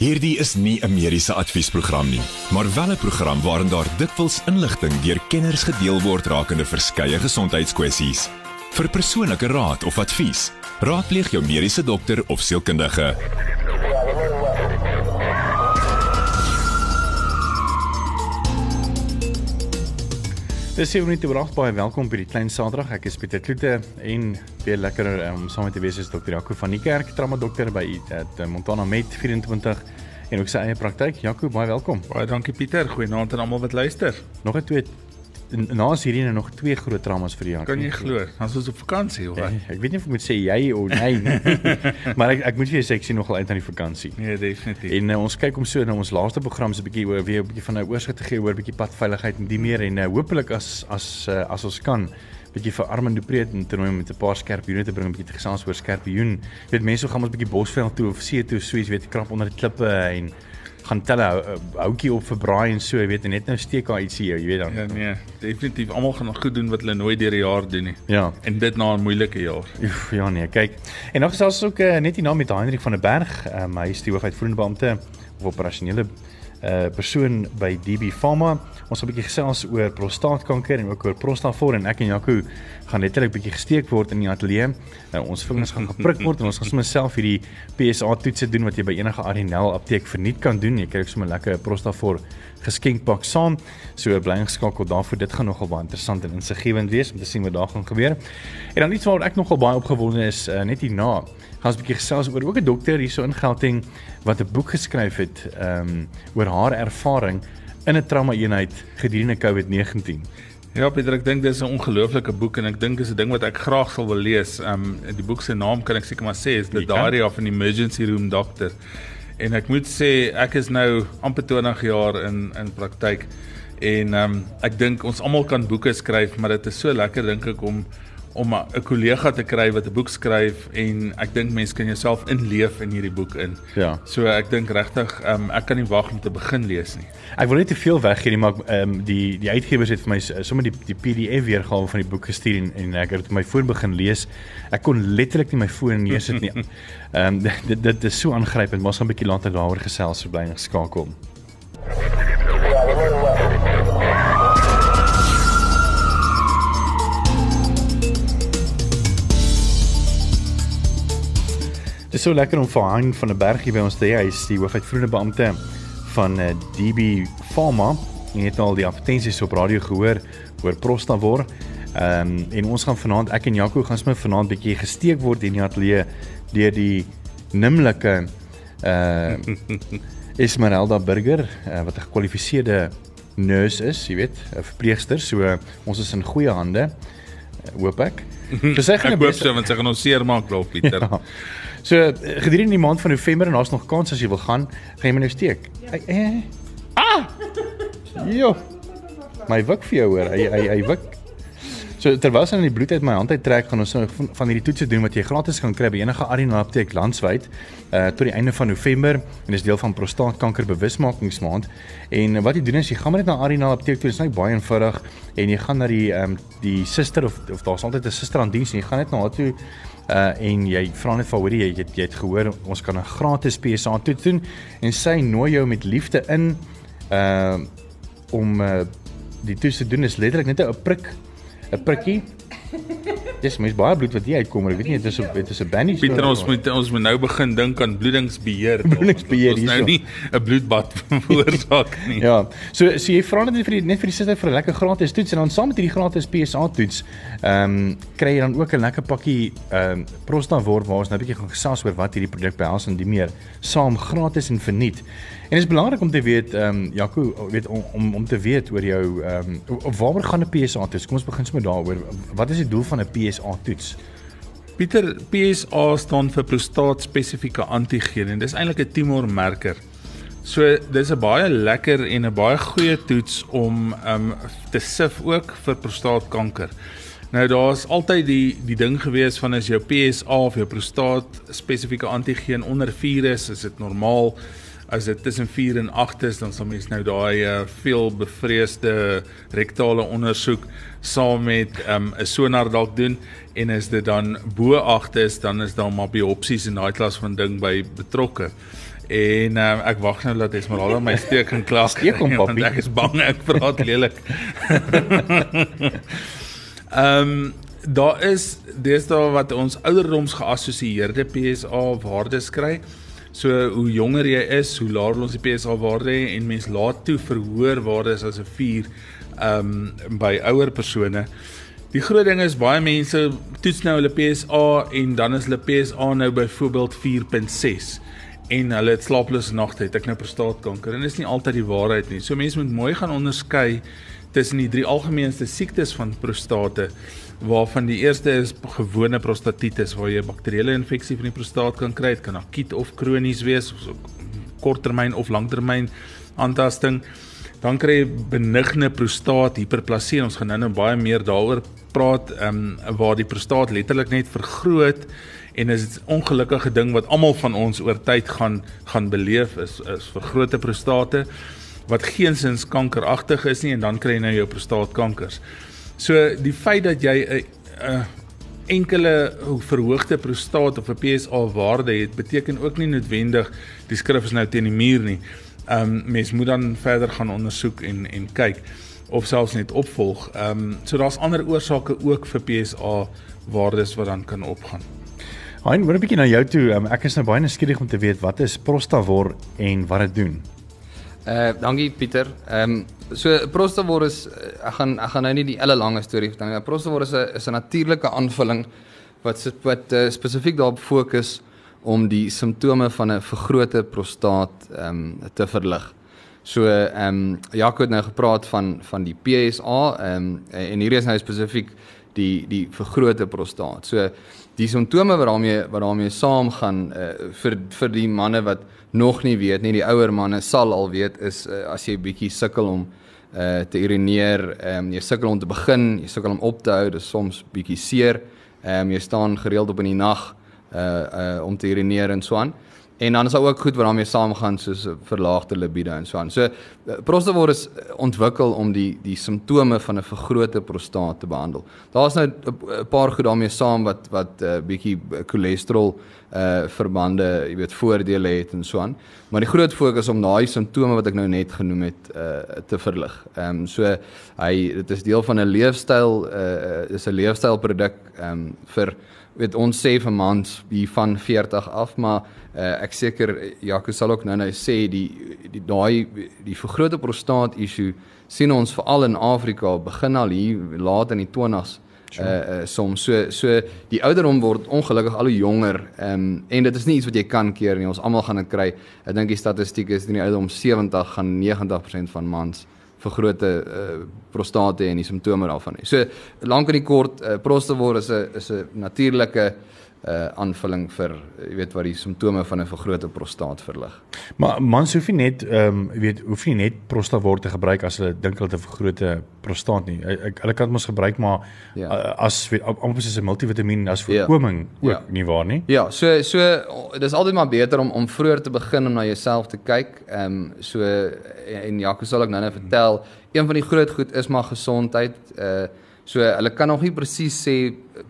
Hierdie is nie 'n mediese adviesprogram nie, maar wel 'n program waarin daar dikwels inligting deur kenners gedeel word rakende verskeie gesondheidskwessies. Vir persoonlike raad of advies, raadpleeg jou mediese dokter of sielkundige. Dis 7 minute oor 8 baie welkom by die klein Saterdag. Ek is Pieter Kloete en weer lekker om saam met te wees is Dr. Jaco van die kerk, trauma dokter by at Montana Med 24 en ook sy eie praktyk. Jaco, baie welkom. Baie dankie Pieter. Goeienaand aan almal wat luister. Nog 'n twee na is hierdie nou nog twee groot traumas vir die jaar. Kan jy glo? Ons is op vakansie of wat? Ja, ek weet nie of ek moet sê jy of nee nie. maar ek ek moet vir jou sê ek sien nogal uit aan die vakansie. Nee, definitief. En uh, ons kyk om so na ons laaste program se bietjie oor weer 'n bietjie van 'n oorsig te gee oor bietjie padveiligheid en die meer en uh, hopelik as as uh, as ons kan bietjie vir Armando Preet en toernooi met 'n paar skerpioene te bring 'n bietjie te gesels oor skerpioen. Jy weet mense gaan ons bietjie bosveld toe of see toe, so iets weet krap onder die klippe en gaan tel 'n houtjie op vir braai en so, jy weet, net nou steek daar ietsie jou, jy weet dan. Ja nee, definitief almal gaan goed doen wat hulle nooit deur die jaar doen nie. Ja. En dit na 'n moeilike jaar. Oef, ja nee, kyk. En nog gesels ook uh, net hier na met Heinrich van der Berg, um, hy is die hoofuitvoerende beampte of operasionele uh persoon by DB Pharma. Ons gaan 'n bietjie gesels oor prostaatkanker en ook oor Prostafor en ek en Jaco gaan letterlik bietjie gesteek word in die ateljee. Nou ons vingers gaan geprik word en ons gaan sommer self hierdie PSA toetse doen wat jy by enige Arinel apteek verniet kan doen. Jy kry ook sommer lekker Prostafor geskenkpak saam. So bly ingeskakel daarvoor. Dit gaan nogal baie interessant en insiggewend wees om te sien wat daar gaan gebeur. En dan iets waaroor ek nogal baie opgewonde is uh, net hierna ons 'n bietjie gesels oor ook 'n dokter hierso in Gauteng wat 'n boek geskryf het ehm um, oor haar ervaring in 'n trauma eenheid gedurende COVID-19. Ja, Pieter, ek dink dis 'n ongelooflike boek en ek dink dis 'n ding wat ek graag sal wil lees. Ehm um, die boek se naam kan ek seker maar sê is The Diary of an Emergency Room Doctor. En ek moet sê ek is nou amper 20 jaar in in praktyk en ehm um, ek dink ons almal kan boeke skryf, maar dit is so lekker dink ek om om 'n kollega te kry wat 'n boek skryf en ek dink mense kan jouself inleef in hierdie boek in. Ja. So ek dink regtig um, ek kan nie wag om te begin lees nie. Ek wil net te veel weggee nie, maar ehm um, die die uitgewers het vir my sommer die die PDF weergawe van die boek gestuur en, en ek het op my foon begin lees. Ek kon letterlik nie my foon neersit nie. Ehm um, dit, dit dit is so aangrypend, maar ons gaan 'n bietjie later daaroor gesels, so bly geskakel. Dit is so lekker om vir Hein van der Berg hier by ons te hê. Hy is die hoofuitvoerende beampte van uh, DB Pharma. Jy het al die advertensies op radio gehoor oor Prostavor. Ehm um, en ons gaan vanaand ek en Jaco gaan sommer vanaand bietjie gesteek word in die ateljee deur die nimmerlike uh Esmeralda Burger uh, wat 'n gekwalifiseerde nurse is, jy weet, 'n verpleegster. So uh, ons is in goeie hande. Hoop ek. So sy gaan hoop so want sy gaan ons seer maak, loop Pieter. ja. So gedurende die maand van November en daar's nog kans as jy wil gaan, gaan jy my nou steek. Hey, hey. Ah! Jo. My wik vir jou hoor. Hy hy hy wik. So terwyl sy in die bloed uit my hand uit trek, gaan ons van, van hierdie toetse doen wat jy gratis kan kry by enige Arena apteek landwyd uh tot die einde van November en dis deel van prostaatkanker bewusmakingsmaand. En wat jy doen is jy gaan net na Arena apteek toe, dit is net baie eenvoudig en jy gaan na die ehm um, die suster of of daar's altyd 'n suster aan diens en jy gaan net na haar toe uh en jy vra net vir hoorie jy, jy jy het gehoor ons kan 'n gratis PSA toets doen en sy nooi jou met liefde in uh om uh die toets te doen is letterlik net 'n prik 'n prikkie Dis mens baie bloed wat hier uitkom, ek weet nie dit is op dit is 'n bandage. Pieter ons moet ons moet nou begin dink aan bloedingsbeheer. Bloedingsbeheer. Ons nou nie 'n bloedbad veroorsaak nie. ja. So so jy vra net vir die net vir die sister vir 'n lekker gratis toets en dan saam met hierdie gratis PSA toets, ehm um, kry jy dan ook 'n lekker pakkie ehm um, Prostavor waar ons nou 'n bietjie gaan gesels oor wat hierdie produk behels en die meer saam gratis en verniet. En dit is belangrik om te weet ehm um, Jaco, weet om om om te weet oor jou ehm um, waaroor gaan 'n PSA toets? Kom ons begin sommer daaroor. Wat is die doel van 'n PSA toets? Pieter, PSA staan vir prostaat spesifieke antigeen en dis eintlik 'n tumormarker. So dis 'n baie lekker en 'n baie goeie toets om um te sif ook vir prostaatkanker. Nou daar's altyd die die ding gewees van as jou PSA of jou prostaat spesifieke antigeen onder 4 is, is dit normaal as dit tussen 4 en 8 is, dan sal mens nou daai uh, veel bevreesde rektale ondersoek saam met 'n um, sonar dalk doen en as dit dan bo 8 is, dan is daar maar biopsies en daai klas van ding by betrokke. En um, ek wag nou dat Esmeralda my steek en klas Steek hom, want papi. Ek is bang ek praat lelik. Ehm um, daar is deesdae wat ons ouderdoms geassosieerde PSA waardes kry. So hoe jonger jy is, hoe laer ons die PSA waarde en mens laat toe verhoor waardes as 'n 4 ehm um, by ouer persone. Die groot ding is baie mense toets nou hulle PSA en dan is hulle PSA nou byvoorbeeld 4.6 en hulle het slaaplose nagte, het ek nou prostaatkanker en dit is nie altyd die waarheid nie. So mense moet mooi gaan onderskei tussen die drie algemeenste siektes van prostate waarvan die eerste is gewone prostatitis waar jy 'n bakterieële infeksie van die prostaat kan kry. Dit kan akuut of kronies wees, of so korttermyn of langtermyn aantasting. Dan kry jy benigne prostaat hiperplasie. Ons gaan nou-nou baie meer daaroor praat, ehm um, waar die prostaat letterlik net vergroot en is 'n ongelukkige ding wat almal van ons oor tyd gaan gaan beleef is is vergrote prostate wat geensins kankeragtig is nie en dan kry jy nou jou prostaatkankers. So die feit dat jy 'n 'n enkele verhoogde prostaat of 'n PSA waarde het, beteken ook nie noodwendig die skrif is nou teen die muur nie. Um, mens moet dan verder gaan ondersoek en en kyk of selfs net opvolg. Um, so daar's ander oorsake ook vir PSA waardes wat dan kan opgaan. Hein, hoor 'n bietjie na jou toe. Um, ek is nou baie nuuskierig om te weet wat is prostavor en wat dit doen. Uh dankie Pieter. Ehm um, so prostavor is uh, ek gaan ek gaan nou nie die hele lange storie vertel nie. Prostavor is 'n is 'n natuurlike aanvulling wat wat uh, spesifiek daarop fokus om die simptome van 'n vergrote prostaat ehm um, te verlig. So ehm um, Jaco het nou gepraat van van die PSA ehm um, en hier is nou spesifiek die die vergrote prostaat. So die simptome wat daarmee wat daarmee saamgaan uh, vir vir die manne wat nog nie weet nie, die ouer manne sal al weet is uh, as jy bietjie sukkel om uh te urineer, ehm um, jy sukkel om te begin, jy sukkel om op te hou, dis soms bietjie seer. Ehm um, jy staan gereeld op in die nag uh uh om te urineer en so aan. En dan is daar ook goed wat daarmee saamgaan soos verlaagde libido en so aan. So prostavor is ontwikkel om die die simptome van 'n vergrote prostaat te behandel. Daar's nou 'n paar goed daarmee saam wat wat 'n uh, bietjie cholesterol uh verbande, jy weet, voordele het en so aan. Maar die groot fokus om daai simptome wat ek nou net genoem het uh te verlig. Ehm um, so hy dit is deel van 'n leefstyl uh is 'n leefstylproduk ehm um, vir weet ons sê vir mans hier van 40 af maar uh, ek seker Jaco sal ook nou-nou sê die die daai die vergrote prostaat issue sien ons veral in Afrika begin al hier laat in die 20s uh, uh soms so so die ouderdom word ongelukkig al hoe jonger um, en dit is nie iets wat jy kan keer nie. Ons almal gaan dit kry. Ek dink die statistiek is in die ouderdom 70 gaan 90% van mans vergrote uh, prostate en die simptome daarvan hê. So lank en die kort uh, prostavor is 'n is 'n natuurlike uh aanvulling vir jy weet wat die simptome van 'n vergrote prostaat verlig. Maar mans hoef nie net ehm um, jy weet hoef nie net prostavor te gebruik as hulle dink hulle het 'n vergrote prostaat nie. Ek hulle kan dit mos gebruik maar Ja. ja. as weet amper soos 'n multivitamiin as Ja. voorkoming ook Ja. nie waar nie. Ja, so so dis altyd maar beter om om vroeër te begin om na jouself te kyk. Ehm um, so en Jaco sal ek nou-nou vertel, een van die groot goed is maar gesondheid. Uh so hulle kan nog nie presies sê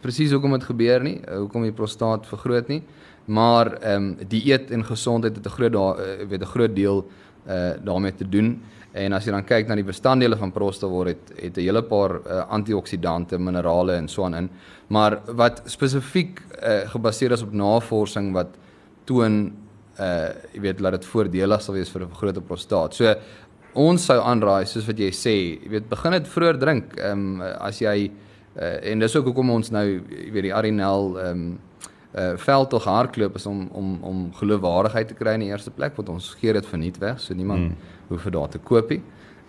presies hoekom dit gebeur nie, uh, hoekom die prostaat vergroot nie, maar ehm um, dieet en gesondheid het 'n groot daar uh, weet 'n groot deel uh daarmee te doen. En as jy dan kyk na die bestanddele van prostavor het het 'n hele paar uh, antioksidante, minerale en so aan in. Maar wat spesifiek uh, gebaseer is op navorsing wat toon uh jy weet dat dit voordelig sal wees vir 'n vergrote prostaat. So ons sou aanraai soos wat jy sê, jy weet begin dit vroeër drink. Ehm um, as jy uh, en dis ook hoekom ons nou jy weet die Arinel ehm um, uh veldtog hardloop is om om om geloofwaardigheid te kry in die eerste plek want ons gee dit verniet weg so niemand hmm. hoef vir daar te koop nie.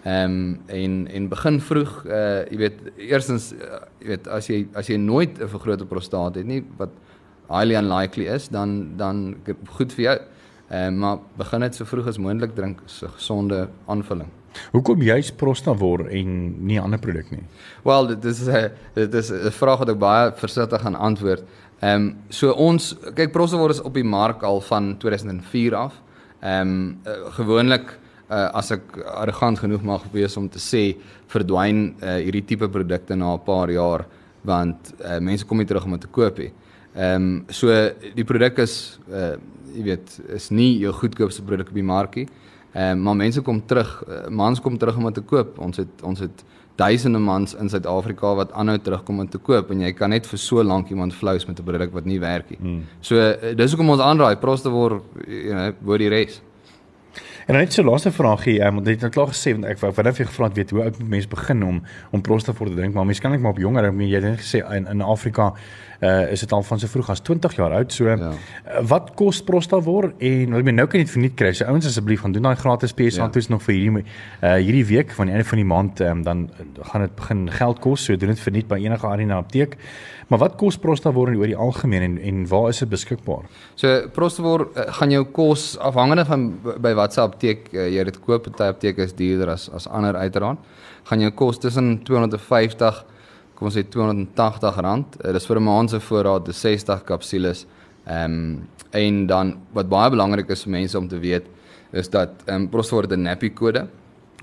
Ehm um, en en begin vroeg uh jy weet eerstens uh, jy weet as jy as jy nooit 'n vergrote prostaat het nie wat highly unlikely is dan dan goed vir jou. Ehm uh, maar begin dit so vroeg as moontlik drink is 'n gesonde aanvulling. Hoekom juist prostavor en nie 'n ander produk nie? Wel dit is 'n dit is 'n vraag wat ek baie versigtig gaan antwoord. Ehm um, so ons kyk Prostavor is op die mark al van 2004 af. Ehm um, uh, gewoonlik uh, as ek arrogant genoeg mag wees om te sê verdwyn uh, hierdie tipe produkte na 'n paar jaar want uh, mense kom nie terug om dit te koop nie. Ehm um, so die produk is uh, jy weet is nie jou goedkoopste produk op die markie. Ehm um, maar mense kom terug, uh, mans kom terug om dit te koop. Ons het ons het duisende mans in Suid-Afrika wat aanhou terugkom om te koop en jy kan net vir so lank iemand flous met 'n produk wat nie werk nie. Mm. So uh, dis hoekom ons aanraai proste word you know, word die res. En net so laaste vraagie, um, want jy het nou klaar gesê want ek wou net vir gevra het weet hoe oud moet mense begin om om Prostafort te drink, maar mense kan net maar op jonger, ek meen jy het gesê in in Afrika uh is dit al van so vroeg as 20 jaar oud. So ja. uh, wat kos Prostafort en wat jy nou kan net verniet kry. So ouens asseblief gaan doen daai gratis PSA ja. toets nog vir hierdie uh hierdie week van die einde van die maand um, dan gaan dit begin geld kos. So doen dit verniet by enige arena apteek. Maar wat kos Prostafort oor die algemeen en en waar is dit beskikbaar? So Prostafort uh, gaan jou kos afhangende van by watter apteek uh, jy dit koop. Party apteke is duurder as as ander uiteraard. Gaan jou kos tussen 250 kom ons sê 280 rand. Uh, dis vir 'n maand se voorraad, dis 60 kapsules. Ehm um, en dan wat baie belangrik is vir mense om te weet is dat ehm um, Prostafort 'n nappy kode.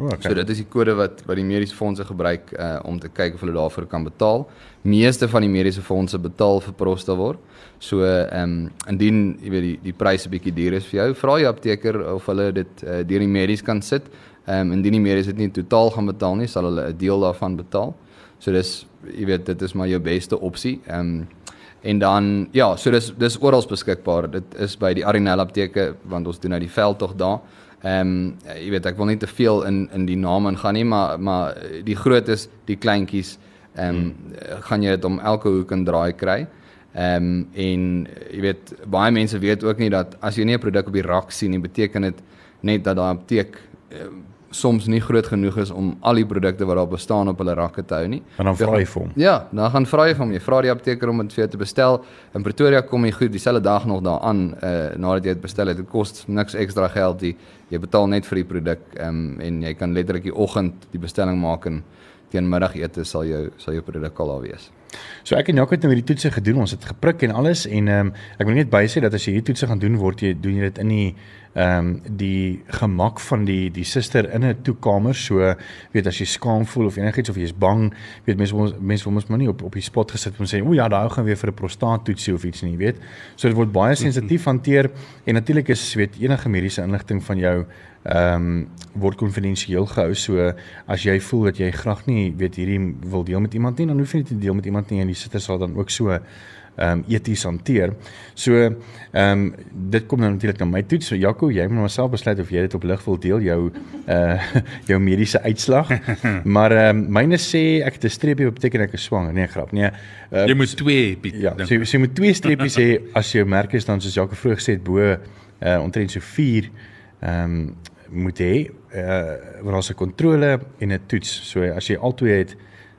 Oh, okay. So dit is die kode wat wat die mediese fondse gebruik uh om te kyk of hulle daarvoor kan betaal. Meeste van die mediese fondse betaal vir Prostawor. So ehm um, indien jy weet die die pryse bietjie duur is vir jou, vra jy apteker of hulle dit uh, deur die medies kan sit. Ehm um, indien die medies dit nie totaal gaan betaal nie, sal hulle 'n deel daarvan betaal. So dis jy weet dit is maar jou beste opsie. Ehm um, en dan ja, so dis dis oral beskikbaar. Dit is by die Arinel apteke want ons doen nou die veldtog daar. Ehm um, jy weet ek wil nie te veel in in die name ingaan nie, maar maar die grootes, die kleintjies, ehm um, hmm. gaan jy dit om elke hoek en draai kry. Ehm um, en jy weet baie mense weet ook nie dat as jy nie 'n produk op die rak sien nie, beteken dit net dat daai apteek um, soms nie groot genoeg is om al die produkte wat daar bestaan op hulle rakke te hou nie. En dan vra jy vir hom. Ja, dan gaan vra jy vir hom. Jy vra die apteker om dit vir jou te bestel. In Pretoria kom jy goed dieselfde dag nog daaraan uh nadat jy dit bestel het. Dit kos niks ekstra geld nie. Jy betaal net vir die produk um, en jy kan letterlik die oggend die bestelling maak en teen middagete sal jou sal jou produk al daar wees. So ek en Jaco het nou hierdie toetse gedoen. Ons het geprik en alles en ehm um, ek wil net bysê dat as jy hierdie toetse gaan doen word jy doen jy dit in die ehm um, die gemak van die die suster in 'n toekamer. So weet as jy skaam voel of enigiets of jy is bang, weet mense mense wil mos maar nie op op die spot gesit om sê o ja, daai gaan weer vir 'n prostaattoetsie of iets nie, weet. So dit word baie sensitief hanteer en natuurlik is weet enige mediese inligting van jou ehm um, word konfidensieel gehou. So as jy voel dat jy graag nie weet hierdie wil deel met iemand nie, dan hoef jy nie te deel met iemand iemand nie en die sitter sal dan ook so ehm um, eties hanteer. So ehm um, dit kom nou natuurlik na my toets. So Jaco, jy moet myself besluit of jy dit op lig wil deel jou uh jou mediese uitslag. maar ehm um, myne sê ek het 'n streepie op beteken ek is swanger. Nee, grap. Nee. Uh, jy moet twee Piet, Ja, so, so jy moet twee streepies hê as jou merk is dan soos Jaco vroeër gesê het bo uh omtrent so 4 ehm um, moet hê uh waar ons 'n kontrole en 'n toets. So as jy al twee het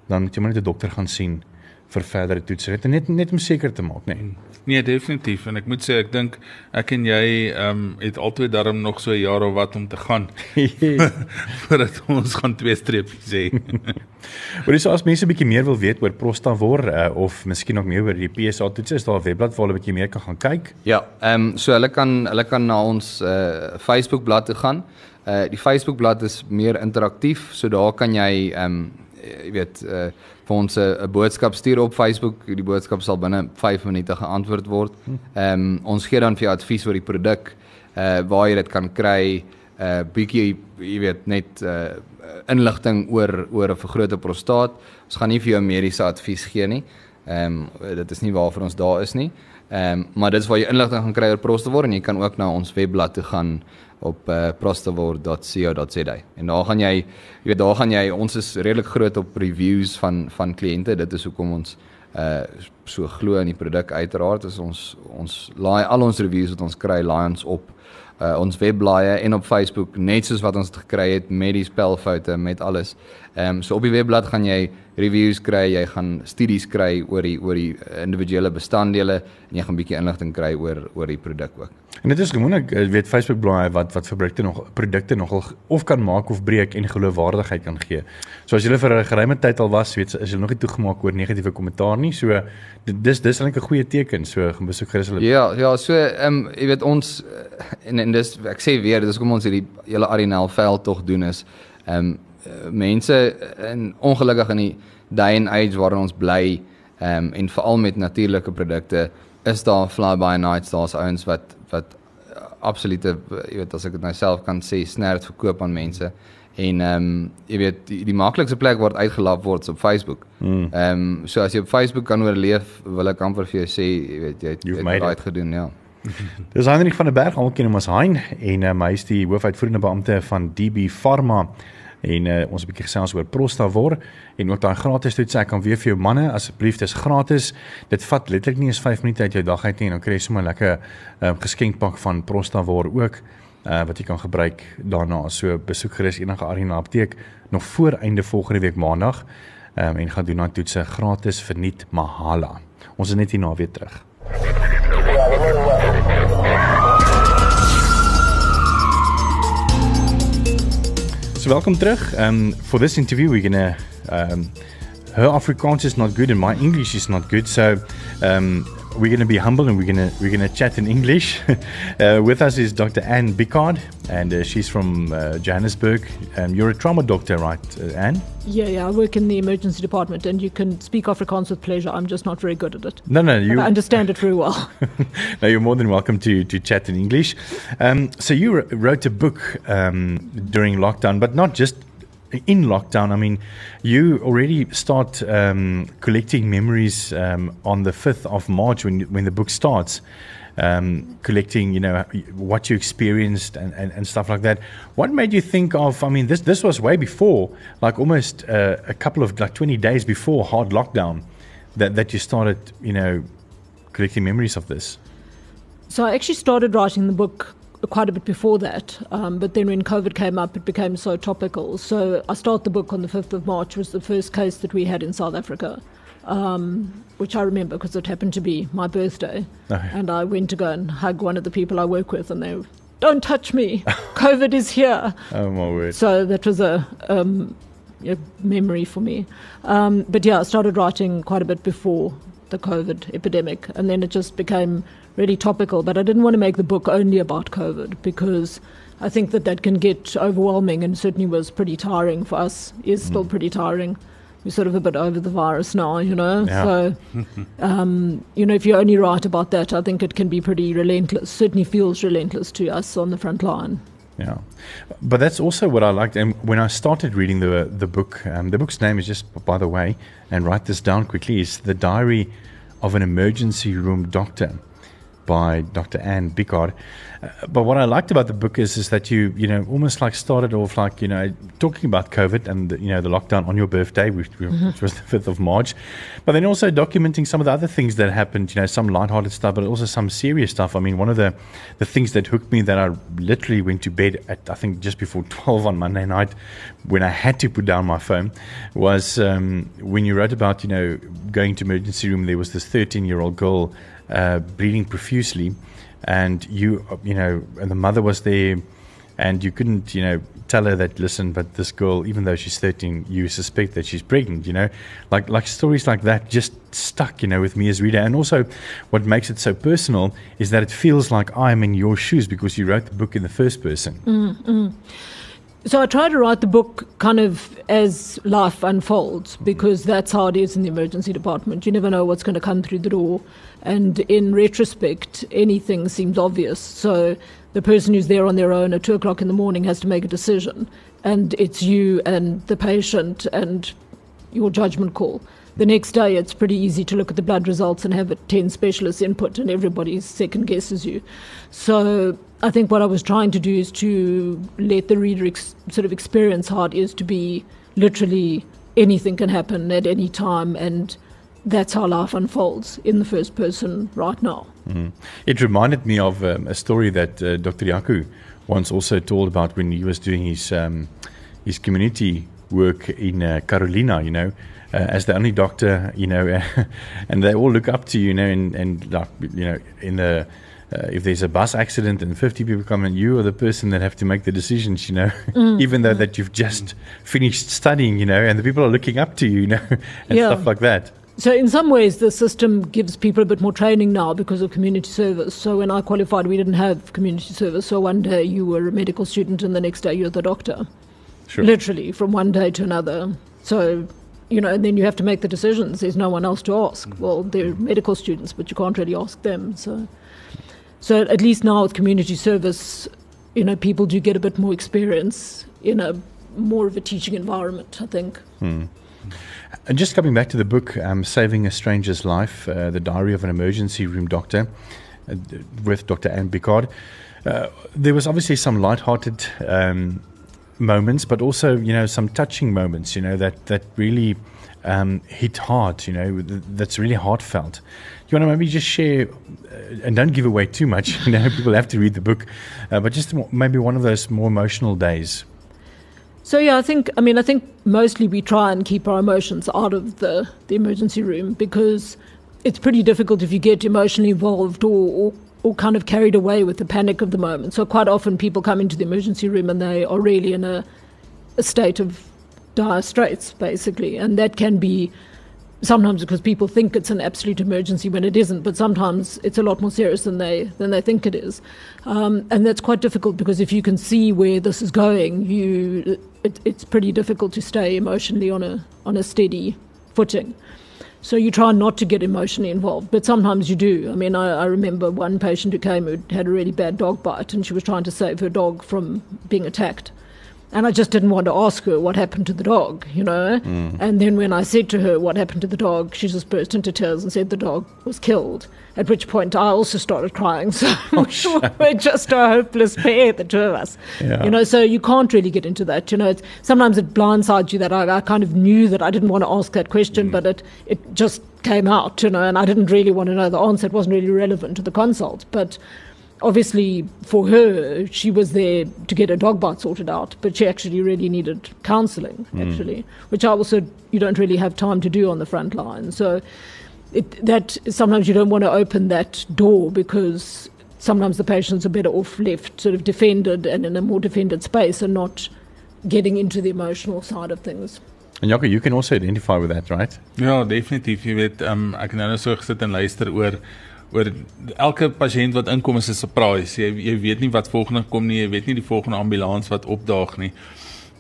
dan moet jy maar net 'n dokter gaan sien vir verdere toetse. Dit net net om seker te maak, nee. Nee, definitief en ek moet sê ek dink ek en jy ehm um, het altyd daarom nog so 'n jaar of wat om te gaan. Voordat ons gaan twee streepies sê. Maar dis as mense 'n bietjie meer wil weet oor Prostavor uh, of miskien nog meer oor die PSA toetse, is daar 'n webblad waar hulle 'n bietjie meer kan gaan kyk? Ja, ehm um, so hulle kan hulle kan na ons uh, Facebook bladsy toe gaan. Uh die Facebook bladsy is meer interaktief, so daar kan jy ehm um, jy weet uh vir ons 'n boodskap stuur op Facebook. Die boodskap sal binne 5 minute geantwoord word. Ehm um, ons gee dan vir jou advies oor die produk, uh waar jy dit kan kry, uh bietjie jy weet net uh inligting oor oor 'n vergrote prostaat. Ons gaan nie vir jou mediese advies gee nie. Ehm um, dit is nie waarvoor ons daar is nie. Ehm um, maar dit is waar jy inligting gaan kry oor prostaat en jy kan ook na ons webblad toe gaan op uh, prostavor.co.za. En daar gaan jy, jy weet daar gaan jy ons is redelik groot op reviews van van kliënte. Dit is hoekom ons uh so glo in die produk uiteraard ons ons laai al ons reviews wat ons kry laai ons op uh ons webblaaie en op Facebook net soos wat ons gekry het met die spelfoute met alles. Ehm um, so op die webblad gaan jy reviews kry, jy gaan studies kry oor die oor die individuele bestanddele en jy gaan 'n bietjie inligting kry oor oor die produk ook. En dit is gewoonlik eh, weet Facebook blaai wat wat produkte nog produkte nogal of kan maak of breek en geloofwaardigheid kan gee. So as jy vir 'n geruime tyd al was, weet is jy nog nie toegemaak oor negatiewe kommentaar nie. So dis dis eintlik 'n goeie teken. So gaan besoek gerus hulle. Ja, ja, so ehm um, jy weet ons en en dis ek sê weer, dis kom ons hierdie hele Arinel veld tog doen is ehm um, Eh, mense in ongelukkig in die day and age waarin ons bly um, en veral met natuurlike produkte is daar fly by nights daar's ouens wat wat absolute jy weet as ek dit nou self kan sê snert verkoop aan mense. En ehm um, jy weet die, die maklikste plek waar dit uitgelap word is op Facebook. Ehm um, so as jy op Facebook kan oorleef, wil ek amper vir jou sê, jy weet jy het You've het right gedoen, ja. Dis Heinrich van der Berg, almal ken hom as Hein en um, hy is die hoofuitvoerende beampte van DB Pharma en uh, ons 'n bietjie gesels oor Prostavor en ook daai gratis toets ek kan weer vir jou manne asseblief dis gratis. Dit vat letterlik nie eens 5 minute uit jou dag uit nie en dan kry jy sommer 'n lekker um, geskenkpak van Prostavor ook uh, wat jy kan gebruik daarna. So besoek gerus enige Arena apteek nog voor einde volgende week maandag um, en gaan doen daai toetse gratis verniet mahala. Ons is net hier na weer terug. So welcome terug. Um for this interview we're going to um her Afrikaans is not good and my English is not good. So um we're going to be humble and we're going to we're going to chat in English. uh, with us is Dr. Anne Bickard and uh, she's from uh, Johannesburg. Um, you're a trauma doctor, right, uh, Anne? Yeah, yeah. I work in the emergency department, and you can speak Afrikaans with pleasure. I'm just not very good at it. No, no, you I understand it very well. no, you're more than welcome to to chat in English. Um, so you wrote a book um, during lockdown, but not just in lockdown. I mean, you already start um, collecting memories um, on the fifth of March when when the book starts. Um, collecting, you know, what you experienced and, and, and stuff like that. What made you think of? I mean, this this was way before, like almost uh, a couple of like twenty days before hard lockdown, that that you started, you know, collecting memories of this. so I actually started writing the book quite a bit before that, um, but then when COVID came up, it became so topical. So I start the book on the 5th of March, was the first case that we had in South Africa. Um, which I remember because it happened to be my birthday. Okay. And I went to go and hug one of the people I work with, and they, don't touch me. COVID is here. Oh my word! So that was a, um, a memory for me. Um, but yeah, I started writing quite a bit before the COVID epidemic, and then it just became really topical. But I didn't want to make the book only about COVID because I think that that can get overwhelming, and certainly was pretty tiring for us. Is still pretty tiring. We're sort of a bit over the virus now, you know. Yeah. So, um, you know, if you only write about that, I think it can be pretty relentless. Certainly feels relentless to us on the front line. Yeah, but that's also what I liked. And when I started reading the the book, um, the book's name is just, by the way, and write this down quickly, is The Diary of an Emergency Room Doctor by Dr. Anne Bickard. Uh, but what I liked about the book is is that you you know almost like started off like you know talking about COVID and the, you know the lockdown on your birthday, which, which was the fifth of March, but then also documenting some of the other things that happened. You know, some lighthearted stuff, but also some serious stuff. I mean, one of the the things that hooked me that I literally went to bed at I think just before twelve on Monday night, when I had to put down my phone, was um, when you wrote about you know going to emergency room. There was this thirteen year old girl uh, bleeding profusely, and you you know and the mother was there, and you couldn't you know tell her that listen, but this girl, even though she's thirteen, you suspect that she's pregnant. You know, like like stories like that just stuck you know with me as reader, and also what makes it so personal is that it feels like I'm in your shoes because you wrote the book in the first person. So I try to write the book kind of as life unfolds because that's how it is in the emergency department. You never know what's going to come through the door. And in retrospect, anything seems obvious. So the person who's there on their own at two o'clock in the morning has to make a decision. And it's you and the patient and your judgment call. The next day, it's pretty easy to look at the blood results and have a 10 specialists input, and everybody second guesses you. So, I think what I was trying to do is to let the reader ex- sort of experience how it is to be literally anything can happen at any time, and that's how life unfolds in the first person right now. Mhm. It reminded me of um, a story that uh, Dr. Yaku once also told about when he was doing his um, his community work in uh, Carolina. You know, uh, as the only doctor, you know, and they all look up to you, you know, and and like you know, in the uh, if there's a bus accident and 50 people come and you are the person that have to make the decisions, you know, even though that you've just finished studying, you know, and the people are looking up to you, you know, and Yeah. stuff like that. So, in some ways, the system gives people a bit more training now because of community service. So, when I qualified, we didn't have community service. So, one day you were a medical student, and the next day you're the doctor. Sure. Literally, from one day to another. So, you know, and then you have to make the decisions. There's no one else to ask. Well, they're medical students, but you can't really ask them. So, So at least now with community service, you know, people do get a bit more experience in a more of a teaching environment, I think. And just coming back to the book, um, Saving a Stranger's Life, uh, The Diary of an Emergency Room Doctor, uh, with Dr. Anne Picard, uh, there was obviously some light-hearted um, moments, but also, you know, some touching moments, you know, that, that really um, hit hard, you know, that's really heartfelt. You want to maybe just share, uh, and don't give away too much, you know, people have to read the book, uh, but just maybe one of those more emotional days. So yeah, I think I mean I think mostly we try and keep our emotions out of the, the emergency room because it's pretty difficult if you get emotionally involved or, or or kind of carried away with the panic of the moment. So quite often people come into the emergency room and they are really in a, a state of dire straits, basically, and that can be sometimes because people think it's an absolute emergency when it isn't, but sometimes it's a lot more serious than they than they think it is, um, and that's quite difficult because if you can see where this is going, you it, it's pretty difficult to stay emotionally on a on a steady footing. So you try not to get emotionally involved, but sometimes you do. I mean, I, I remember one patient who came who had a really bad dog bite, and she was trying to save her dog from being attacked. And I just didn't want to ask her what happened to the dog, you know. Mm. And then when I said to her what happened to the dog, she just burst into tears and said the dog was killed. At which point I also started crying. So oh, we're just a hopeless pair, the two of us. Yeah. You know, so you can't really get into that. You know, it's, sometimes it blindsides you that I, I, kind of knew that I didn't want to ask that question, mm. but it, it just came out, you know, and I didn't really want to know the answer. It wasn't really relevant to the consult. But obviously for her she was there to get her dog bite sorted out but she actually really needed counseling actually mm. which i also you don't really have time to do on the front line so it, that sometimes you don't want to open that door because sometimes the patients are better off left sort of defended and in a more defended space and not getting into the emotional side of things En Jacques, you can also identify with that, right? Ja, definitief. Jy weet, um, ek het nou net so gesit en luister oor oor elke pasiënt wat inkom is 'n surprise. Jy jy weet nie wat volgende kom nie, jy weet nie die volgende ambulans wat opdaag nie.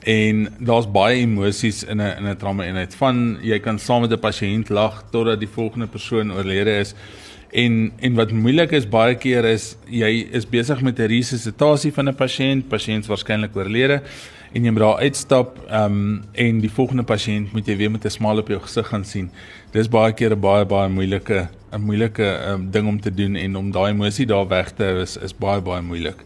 En daar's baie emosies in 'n in 'n trauma eenheid. Van jy kan saam met 'n pasiënt lag totdat die volgende persoon oorlede is. En en wat moeilik is baie keer is jy is besig met 'n resuscitasie van 'n pasiënt, pasiënt waarskynlik oorlede en jy moet daar uitstap ehm um, en die volgende pasiënt moet jy weer met 'n smaal op jou gesig gaan sien. Dis baie keer 'n baie baie moeilike 'n moeilike um, ding om te doen en om daai emosie daar weg te hou is is baie baie moeilik.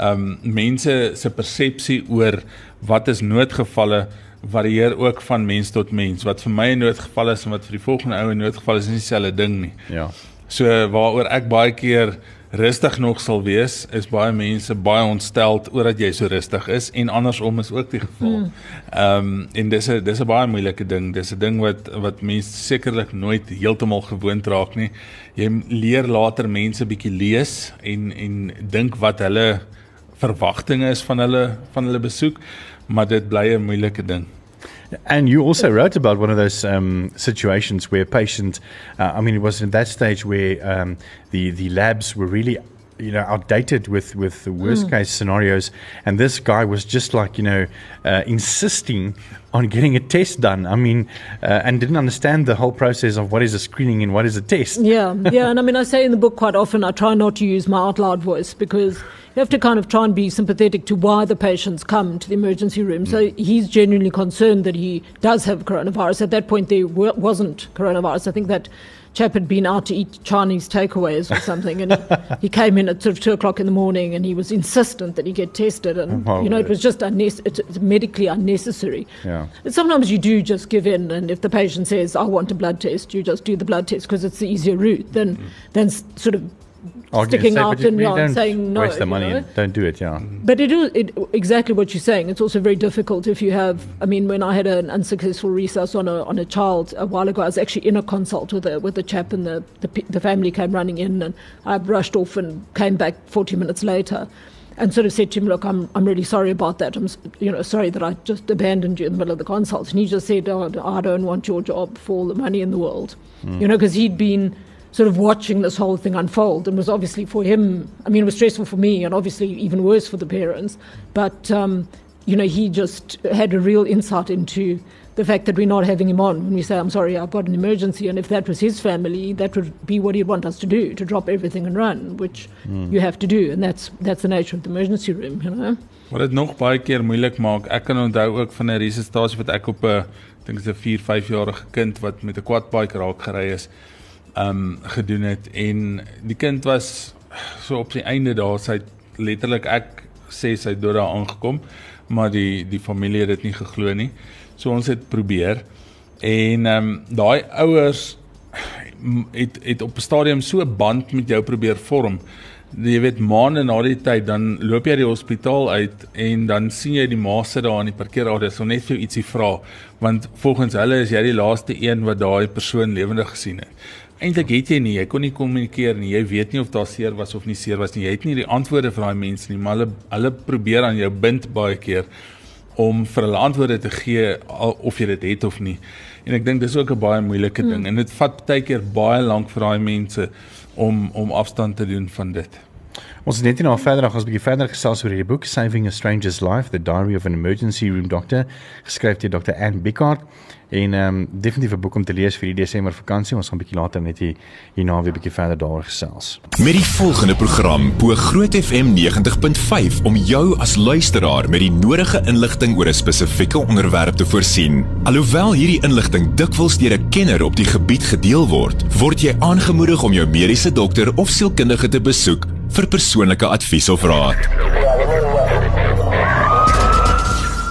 Um, mense se persepsie oor wat is noodgevalle varieer ook van mens tot mens. Wat vir my 'n noodgeval is en wat vir die volgende ou 'n noodgeval is, is nie dieselfde ding nie. Ja. So waaroor ek baie keer rustig nog sal wees, is baie mense baie ontsteld oor dat jy so rustig is en andersom is ook die geval. Hmm. Ehm um, en dis 'n dis 'n baie moeilike ding. Dis 'n ding wat wat mense sekerlik nooit heeltemal gewoond raak nie. Jy leer later mense bietjie lees en en dink wat hulle verwagtinge is van hulle van hulle besoek, maar dit bly 'n moeilike ding. And you also wrote about one of those um, situations where patient, uh, I mean, it was in that stage where um, the the labs were really, you know, outdated with with the worst mm. case scenarios, and this guy was just like, you know, uh, insisting on getting a test done. I mean, uh, and didn't understand the whole process of what is a screening and what is a test. Yeah, yeah, and I mean, I say in the book quite often, I try not to use my out loud voice because you have to kind of try and be sympathetic to why the patients come to the emergency room. So mm. he's genuinely concerned that he does have coronavirus. At that point, there wasn't coronavirus. I think that chap had been out to eat Chinese takeaways or something, and he, he, came in at sort of two o'clock in the morning, and he was insistent that he get tested, and oh, you know it was just unne- it's medically unnecessary. Yeah. And sometimes you do just give in, and if the patient says, "I want a blood test," you just do the blood test because it's the easier route than mm. than sort of sticking out and saying no. Waste the money know? and don't do it, yeah. But it is it, exactly what you're saying. It's also very difficult if you have. I mean, when I had an unsuccessful resus on a on a child a while ago, I was actually in a consult with a with a chap, and the the, the family came running in, and I rushed off and came back 40 minutes later. And sort of said to him, "Look, I'm I'm really sorry about that. I'm you know sorry that I just abandoned you in the middle of the consult." And he just said, oh, "I don't want your job for all the money in the world," mm. you know, because he'd been sort of watching this whole thing unfold and was obviously for him, I mean, it was stressful for me and obviously even worse for the parents. But um, you know, he just had a real insight into the fact that we're not having him on when we say, I'm sorry, I've got an emergency. And if that was his family, that would be what he'd want us to do, to drop everything and run, which mm. you have to do. And that's, that's the nature of the emergency room, you know. Wat dit nog baie keer moeilik maak. Ek kan onthou ook van 'n resusitasie wat ek op 'n dink dit is 'n 4, 5 jarige kind wat met 'n quadbike raak gery is, um gedoen het en die kind was so op die einde daar sy letterlik ek sê sy dood daar aangekom, maar die die familie het dit nie geglo nie. So ons het probeer en um, daai ouers het het op 'n stadium so 'n band met jou probeer vorm. Jy weet maande na die tyd dan loop jy die hospitaal uit en dan sien jy die ma sit daar in die parkeerarea so net vir ietsie vra want volgens hulle is jy die laaste een wat daai persoon lewendig gesien het. Eintlik het jy nie, jy kon nie kommunikeer nie. Jy weet nie of daar seer was of nie seer was nie. Jy het nie die antwoorde vir daai mense nie, maar hulle hulle probeer aan jou bind baie keer om vir hulle antwoorde te gee of jy dit het of nie. En ek dink dis ook 'n baie moeilike ding hmm. en dit vat baie keer baie lank vir daai mense om om afstand te doen van dit. Ons het net nou verder nog 'n bietjie verder gesels oor hierdie boek Saving a Stranger's Life: The Diary of an Emergency Room Doctor, geskryf deur Dr. Anne Bickard. En ehm um, definitief 'n boek om te lees vir die Desember vakansie. Ons gaan 'n bietjie later net hier hierna weer 'n bietjie verder daaroor gesels. Met die volgende program bo Groot FM 90.5 om jou as luisteraar met die nodige inligting oor 'n spesifieke onderwerp te voorsien. Alhoewel hierdie inligting dikwels deur 'n kenner op die gebied gedeel word, word jy aangemoedig om jou mediese dokter of sielkundige te besoek vir persoonlike advies of raad.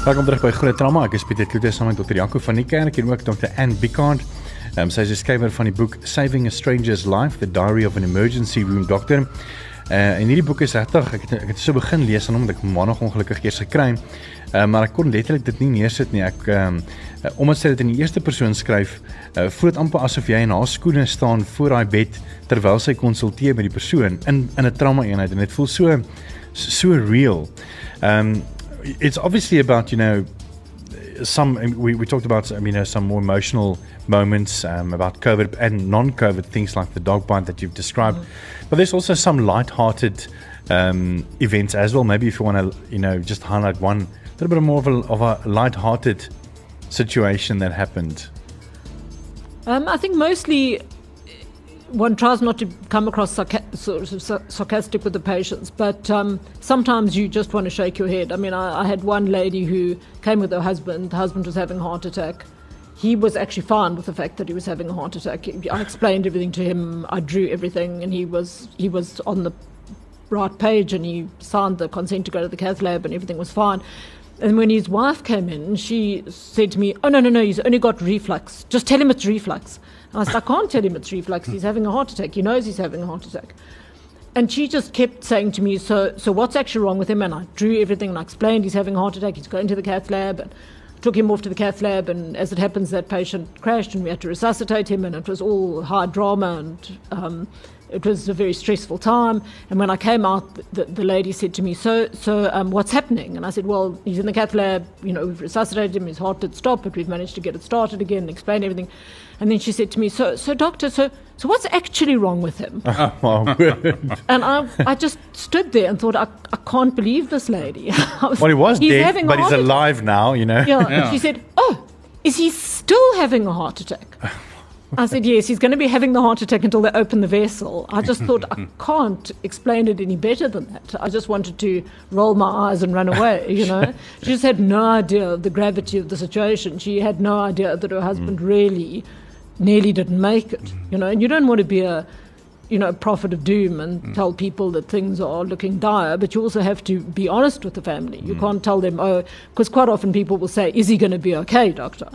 Welkom terug by Groot Trauma. Ek is Pieter Kloete saam met Dr. Janko van die Kerk en ook Dr. Anne Bicard. Ehm um, sy is skrywer van die boek Saving a Stranger's Life: The Diary of an Emergency Room Doctor. Uh en hierdie boek is regtig ek het ek het so begin lees aan hom dat ek maandag ongelukkig eers gekry. Uh, maar ek kon letterlik dit nie neersit nie. Ek um, uh, omdat sy dit in die eerste persoon skryf, uh, voel dit amper asof jy in haar skoene staan voor daai bed terwyl sy konsulteer met die persoon in in 'n trauma eenheid en dit voel so so real. Ehm um, it's obviously about you know some we, we talked about mean uh, some more emotional moments um, about COVID and non-COVID things like the dog bite that you've described, mm. but there's also some light-hearted um, events as well. Maybe if you want to you know just highlight one little bit more of a, of a light-hearted situation that happened. Um, I think mostly one tries not to come across sarca- sort of sarcastic with the patients, but um, sometimes you just want to shake your head. I mean, I, I, had one lady who came with her husband. The husband was having a heart attack. He was actually fine with the fact that he was having a heart attack. I explained everything to him. I drew everything, and he was he was on the right page, and he signed the consent to go to the cath lab, and everything was fine. And when his wife came in, she said to me, "Oh no, no, no! He's only got reflux. Just tell him it's reflux." I said, I can't tell him it's reflux. He's having a heart attack. He knows he's having a heart attack. And she just kept saying to me, so, so what's actually wrong with him? And I drew everything and I explained he's having a heart attack. He's going to the cath lab. And took him off to the cath lab. And as it happens, that patient crashed and we had to resuscitate him. And it was all hard drama and um, it was a very stressful time. And when I came out, the, the lady said to me, "So, so um, what's happening?" And I said, "Well, he's in the cath lab. You know, we've resuscitated him. His heart did stop, but we've managed to get it started again. And explain everything." And then she said to me, "So, so doctor, so, so what's actually wrong with him?" oh, and I, I just stood there and thought, "I, I can't believe this lady." was, well, he was dead, but he's alive now. You know. Yeah. yeah. She said, "Oh, is he still having a heart attack?" I said, yes, he's going to be having the heart attack until they open the vessel. I just thought, I can't explain it any better than that. I just wanted to roll my eyes and run away, you know. she just had no idea of the gravity of the situation. She had no idea that her husband mm. really nearly didn't make it, you know. And you don't want to be a, you know, prophet of doom and mm. tell people that things are looking dire, but you also have to be honest with the family. You mm. can't tell them, oh, because quite often people will say, is he going to be okay, doctor?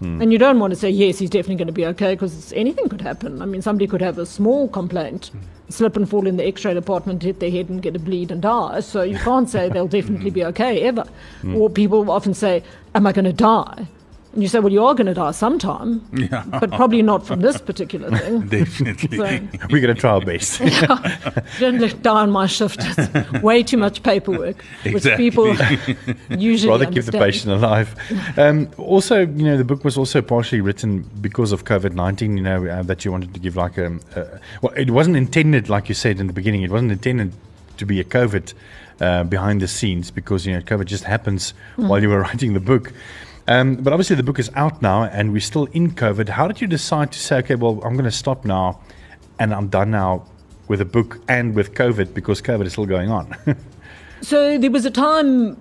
Mm. And you don't want to say, yes, he's definitely going to be okay because anything could happen. I mean, somebody could have a small complaint, mm. slip and fall in the x ray department, hit their head and get a bleed and die. So you can't say they'll definitely be okay ever. Mm. Or people often say, am I going to die? And you say, well, you are going to die sometime, yeah. but probably not from this particular thing. Definitely. So, We're going to try our best. yeah, don't let down my shift. It's way too much paperwork, exactly. which people usually rather understand. keep the patient alive. Um, also, you know, the book was also partially written because of COVID nineteen. You know, uh, that you wanted to give like a, uh, well, it wasn't intended, like you said in the beginning, it wasn't intended to be a COVID uh, behind the scenes because you know COVID just happens mm. while you were writing the book. Um, but obviously, the book is out now, and we're still in COVID. How did you decide to say, okay, well, I'm going to stop now, and I'm done now with the book and with COVID because COVID is still going on? so there was a time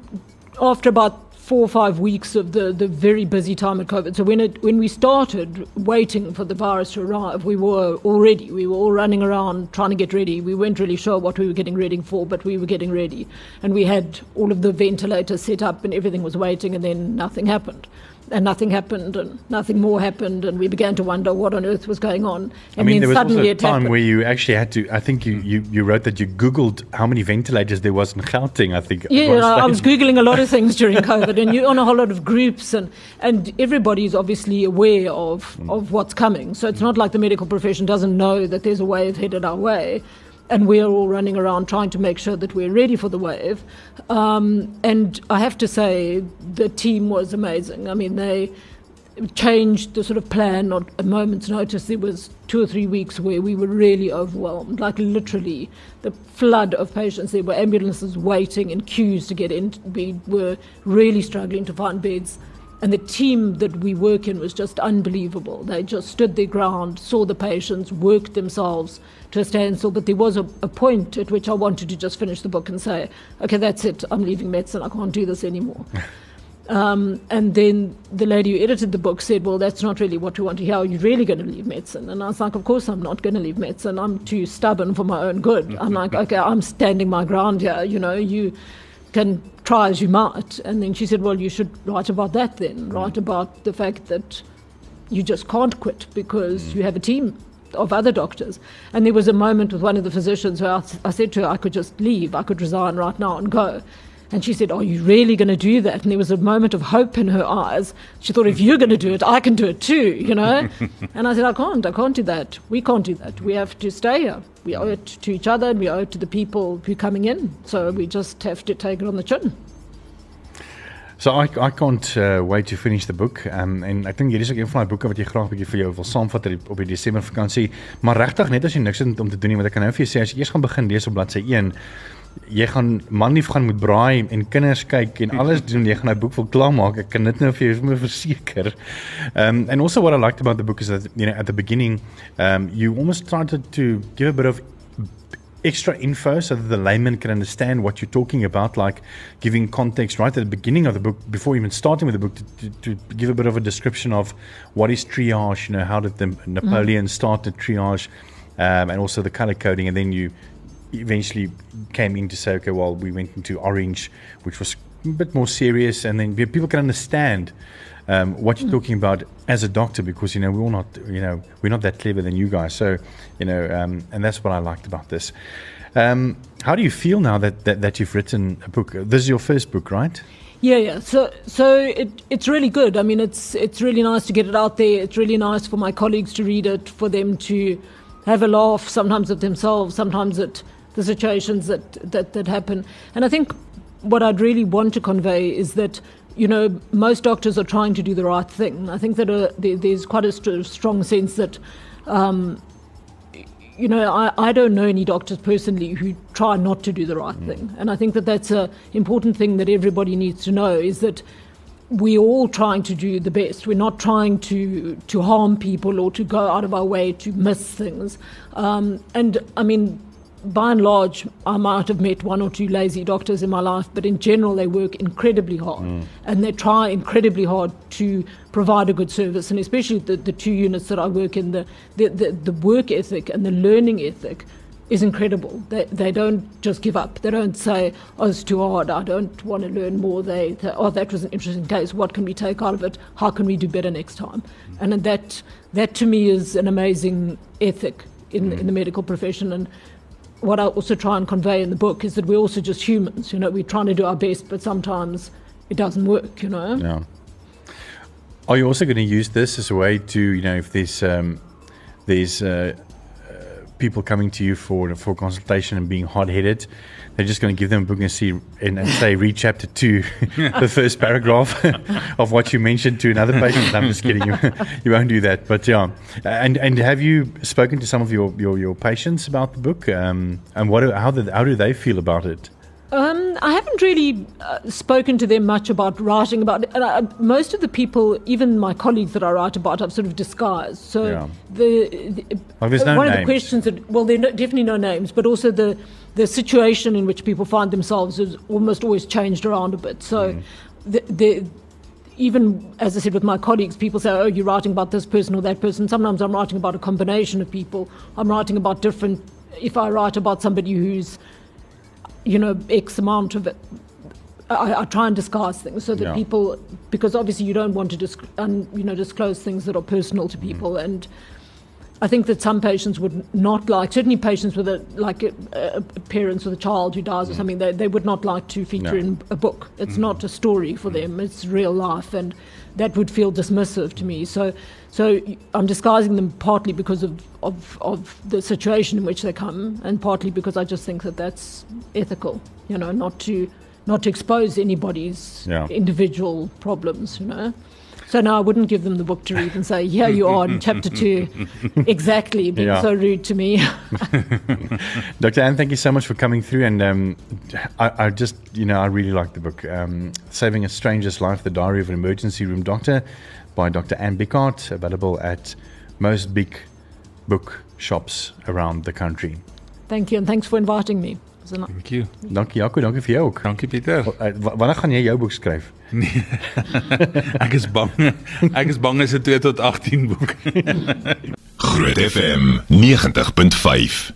after about four or five weeks of the, the very busy time of COVID. So when it when we started waiting for the virus to arrive, we were already we were all running around trying to get ready. We weren't really sure what we were getting ready for, but we were getting ready, and we had all of the ventilators set up and everything was waiting, and then nothing happened and nothing happened and nothing more happened and we began to wonder what on earth was going on. And I mean, then there was suddenly also a time where you actually had to I think you, you, you wrote that you googled how many ventilators there was in Gauteng I think yeah I was googling a lot of things during COVID and you're on a whole lot of groups and and everybody's obviously aware of mm. of what's coming. So it's not like the medical profession doesn't know that there's a wave headed our way and we're all running around trying to make sure that we're ready for the wave. Um, and I have to say, the team was amazing. I mean, they changed the sort of plan on a moment's notice. There was two or three weeks where we were really overwhelmed, like literally the flood of patients. There were ambulances waiting in queues to get in. We were really struggling to find beds. And the team that we work in was just unbelievable. They just stood their ground, saw the patients, worked themselves to a standstill. But there was a, a point at which I wanted to just finish the book and say, okay, that's it. I'm leaving medicine. I can't do this anymore. Um, and then the lady who edited the book said, Well, that's not really what we want to hear. Are you really going to leave medicine? And I was like, Of course, I'm not going to leave medicine. I'm too stubborn for my own good. I'm like, Okay, I'm standing my ground here. You know, you can try as you might. And then she said, Well, you should write about that then. Write about the fact that you just can't quit because mm. you have a team of other doctors. And there was a moment with one of the physicians where I, I said to her, I could just leave, I could resign right now and go. And she said, Are you really going to do that? And there was a moment of hope in her eyes. She thought, If you're going to do it, I can do it too, you know? and I said, I can't. I can't do that. We can't do that. We have to stay here. We owe it to each other and we owe it to the people who are coming in. So we just have to take it on the chin. So I I can't uh, wait to finish the book. Um en ek dink hierdie is ook een van daai boeke wat jy graag 'n bietjie vir jou wil saamvat op die Desember vakansie. Maar regtig net as jy niks het om te doen nie, want ek kan nou vir jou sê as jy eers gaan begin lees op bladsy 1, jy gaan manlief gaan moet braai en kinders kyk en alles doen. Jy gaan daai boek wil klaar maak. Ek kan dit nou vir jou verseker. Um and also what I liked about the book is that you know at the beginning um you almost tried to give a bit of extra info so that the layman can understand what you're talking about, like giving context right at the beginning of the book, before even starting with the book, to, to, to give a bit of a description of what is triage, you know, how did the Napoleon mm. start the triage, um, and also the color coding, and then you eventually came in to say, okay, well, we went into orange, which was a bit more serious, and then people can understand um, what you're talking about as a doctor because you know we're all not you know we're not that clever than you guys. So you know um, and that's what I liked about this. Um, how do you feel now that, that that you've written a book? This is your first book right? Yeah yeah. So so it, it's really good. I mean it's it's really nice to get it out there. It's really nice for my colleagues to read it for them to have a laugh sometimes at themselves sometimes at the situations that that, that happen and I think what I'd really want to convey is that you know, most doctors are trying to do the right thing. I think that uh, there's quite a st- strong sense that, um, you know, I, I don't know any doctors personally who try not to do the right mm. thing. And I think that that's an important thing that everybody needs to know is that we're all trying to do the best. We're not trying to, to harm people or to go out of our way to miss things. Um, and I mean, by and large, I might have met one or two lazy doctors in my life, but in general, they work incredibly hard mm. and they try incredibly hard to provide a good service. And especially the, the two units that I work in, the, the, the, the work ethic and the learning ethic is incredible. They, they don't just give up. They don't say, oh, it's too hard. I don't want to learn more. They, they, oh, that was an interesting case. What can we take out of it? How can we do better next time? Mm. And that, that to me is an amazing ethic in, mm. in the medical profession. And what I also try and convey in the book is that we're also just humans. You know, we're trying to do our best, but sometimes it doesn't work. You know. Yeah. Are you also going to use this as a way to, you know, if there's um, there's uh, uh, people coming to you for for consultation and being hard headed, they're just going to give them a book and see and, and say read chapter two, the first paragraph of what you mentioned to another patient. I'm just kidding you. you won't do that, but yeah. And and have you spoken to some of your your, your patients about the book? Um, and what how how do they feel about it? Um, I haven't really uh, spoken to them much about writing about it. I, most of the people, even my colleagues that I write about, I've sort of disguised. So Yeah. the, the Well, no one of the questions that well, there are no, definitely no names, but also the the situation in which people find themselves is almost always changed around a bit. So Mm. the, the even as I said with my colleagues, people say, "Oh, you're writing about this person or that person." Sometimes I'm writing about a combination of people. I'm writing about different. If I write about somebody who's, you know, X amount of it, I, I try and disguise things so that Yeah. people, because obviously you don't want to disc, un, you know, disclose things that are personal to people mm-hmm. and. I think that some patients would not like, certainly patients with a like a, a parents with a child who dies or mm. something, they, they would not like to feature No. in a book. It's mm. not a story for mm. them; it's real life, and that would feel dismissive to me. So, so I'm disguising them partly because of of, of the situation in which they come, and partly because I just think that that's ethical. You know, not to not to expose anybody's Yeah. individual problems. You know. So no, I wouldn't give them the book to read and say, "Here you are in chapter two, exactly." Being Yeah. so rude to me. Dr. Anne, thank you so much for coming through. And um, I, I just, you know, I really like the book, um, Saving a Stranger's Life, The Diary of an Emergency Room Doctor by Dr. Anne Bickart, available at most big book shops around the country. Thank you, and thanks for inviting me. Was Thank you. Dankie Jaco, dankie vir jou ook. Dankie Pieter. Uh, wa- Wanneer gaan jy jou boek skryf? Ek is bang. Ek is bang is 'n 2 tot 18 boek. Groot FM 90.5